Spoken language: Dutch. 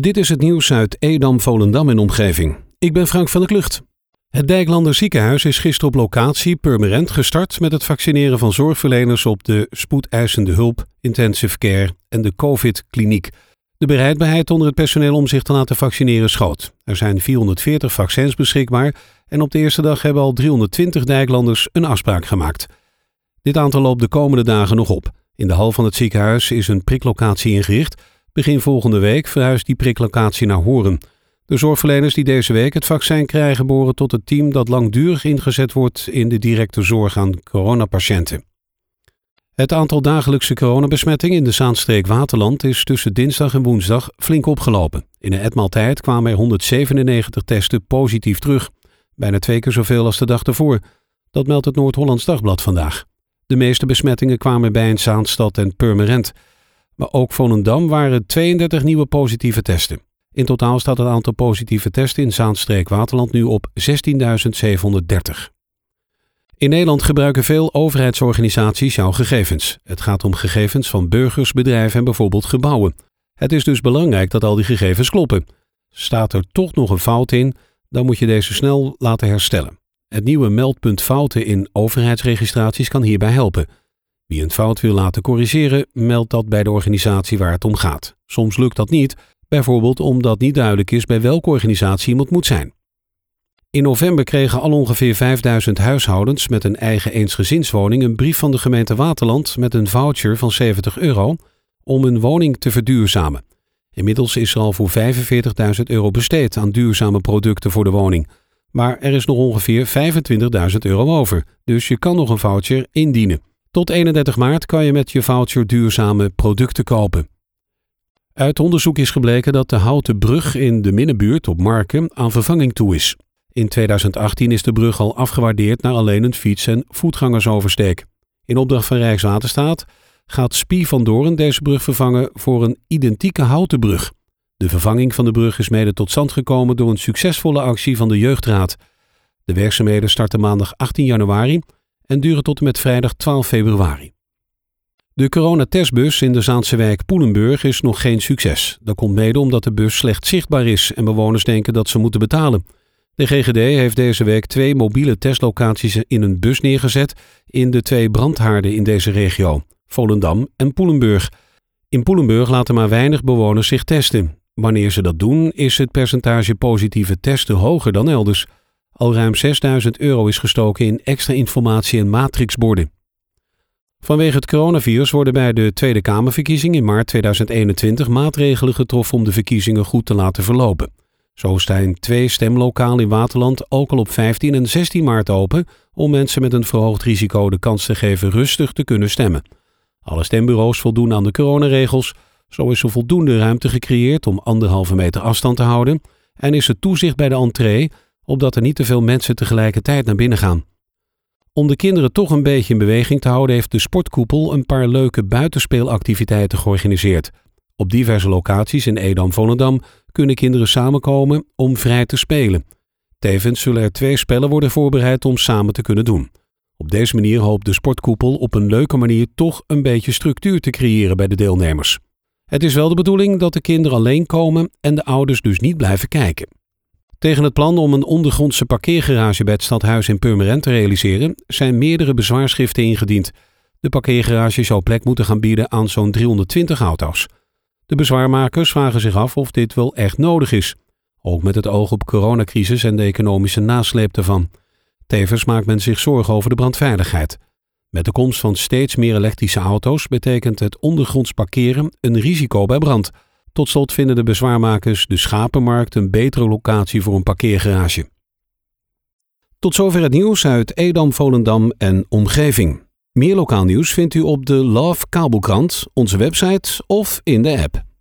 Dit is het nieuws uit Edam, Volendam en omgeving. Ik ben Frank van der Klucht. Het Dijklander ziekenhuis is gisteren op locatie permanent gestart met het vaccineren van zorgverleners op de spoedeisende hulp, intensive care en de COVID-kliniek. De bereidbaarheid onder het personeel om zich te laten vaccineren schoot. Er zijn 440 vaccins beschikbaar en op de eerste dag hebben al 320 Dijklanders een afspraak gemaakt. Dit aantal loopt de komende dagen nog op. In de hal van het ziekenhuis is een priklocatie ingericht. Begin volgende week verhuist die priklocatie naar Horen. De zorgverleners die deze week het vaccin krijgen behoren tot het team dat langdurig ingezet wordt in de directe zorg aan coronapatiënten. Het aantal dagelijkse coronabesmettingen in de Zaanstreek Waterland is tussen dinsdag en woensdag flink opgelopen. In een etmaaltijd kwamen er 197 testen positief terug. Bijna twee keer zoveel als de dag ervoor. Dat meldt het Noord-Hollands Dagblad vandaag. De meeste besmettingen kwamen bij een Zaanstad en Purmerend. Maar ook Volendam waren 32 nieuwe positieve testen. In totaal staat het aantal positieve testen in Zaanstreek Waterland nu op 16.730. In Nederland gebruiken veel overheidsorganisaties jouw gegevens. Het gaat om gegevens van burgers, bedrijven en bijvoorbeeld gebouwen. Het is dus belangrijk dat al die gegevens kloppen. Staat er toch nog een fout in, dan moet je deze snel laten herstellen. Het nieuwe meldpunt fouten in overheidsregistraties kan hierbij helpen. Wie een fout wil laten corrigeren, meldt dat bij de organisatie waar het om gaat. Soms lukt dat niet, bijvoorbeeld omdat niet duidelijk is bij welke organisatie iemand moet zijn. In november kregen al ongeveer 5000 huishoudens met een eigen eensgezinswoning een brief van de gemeente Waterland met een voucher van 70 euro om een woning te verduurzamen. Inmiddels is er al voor 45.000 euro besteed aan duurzame producten voor de woning. Maar er is nog ongeveer 25.000 euro over, dus je kan nog een voucher indienen. Tot 31 maart kan je met je voucher duurzame producten kopen. Uit onderzoek is gebleken dat de houten brug in de Minnenbuurt op Marken aan vervanging toe is. In 2018 is de brug al afgewaardeerd naar alleen een fiets- en voetgangersoversteek. In opdracht van Rijkswaterstaat gaat Spie van Doorn deze brug vervangen voor een identieke houten brug. De vervanging van de brug is mede tot stand gekomen door een succesvolle actie van de Jeugdraad. De werkzaamheden starten maandag 18 januari en duren tot en met vrijdag 12 februari. De coronatestbus in de Zaanse wijk Poelenburg is nog geen succes. Dat komt mede omdat de bus slecht zichtbaar is en bewoners denken dat ze moeten betalen. De GGD heeft deze week twee mobiele testlocaties in een bus neergezet in de twee brandhaarden in deze regio, Volendam en Poelenburg. In Poelenburg laten maar weinig bewoners zich testen. Wanneer ze dat doen, is het percentage positieve testen hoger dan elders. Al ruim 6000 euro is gestoken in extra informatie en matrixborden. Vanwege het coronavirus worden bij de Tweede Kamerverkiezing in maart 2021 maatregelen getroffen om de verkiezingen goed te laten verlopen. Zo staan twee stemlokalen in Waterland ook al op 15 en 16 maart open om mensen met een verhoogd risico de kans te geven rustig te kunnen stemmen. Alle stembureaus voldoen aan de coronaregels. Zo is er voldoende ruimte gecreëerd om anderhalve meter afstand te houden en is er toezicht bij de entree opdat er niet te veel mensen tegelijkertijd naar binnen gaan. Om de kinderen toch een beetje in beweging te houden heeft de sportkoepel een paar leuke buitenspeelactiviteiten georganiseerd. Op diverse locaties in Edam-Volendam kunnen kinderen samenkomen om vrij te spelen. Tevens zullen er twee spellen worden voorbereid om samen te kunnen doen. Op deze manier hoopt de sportkoepel op een leuke manier toch een beetje structuur te creëren bij de deelnemers. Het is wel de bedoeling dat de kinderen alleen komen en de ouders dus niet blijven kijken. Tegen het plan om een ondergrondse parkeergarage bij het stadhuis in Purmerend te realiseren zijn meerdere bezwaarschriften ingediend. De parkeergarage zou plek moeten gaan bieden aan zo'n 320 auto's. De bezwaarmakers vragen zich af of dit wel echt nodig is. Ook met het oog op coronacrisis en de economische nasleep ervan. Tevens maakt men zich zorgen over de brandveiligheid. Met de komst van steeds meer elektrische auto's betekent het ondergronds parkeren een risico bij brand. Tot slot vinden de bezwaarmakers de Schapenmarkt een betere locatie voor een parkeergarage. Tot zover het nieuws uit Edam, Volendam en omgeving. Meer lokaal nieuws vindt u op de Love Kabelkrant, onze website of in de app.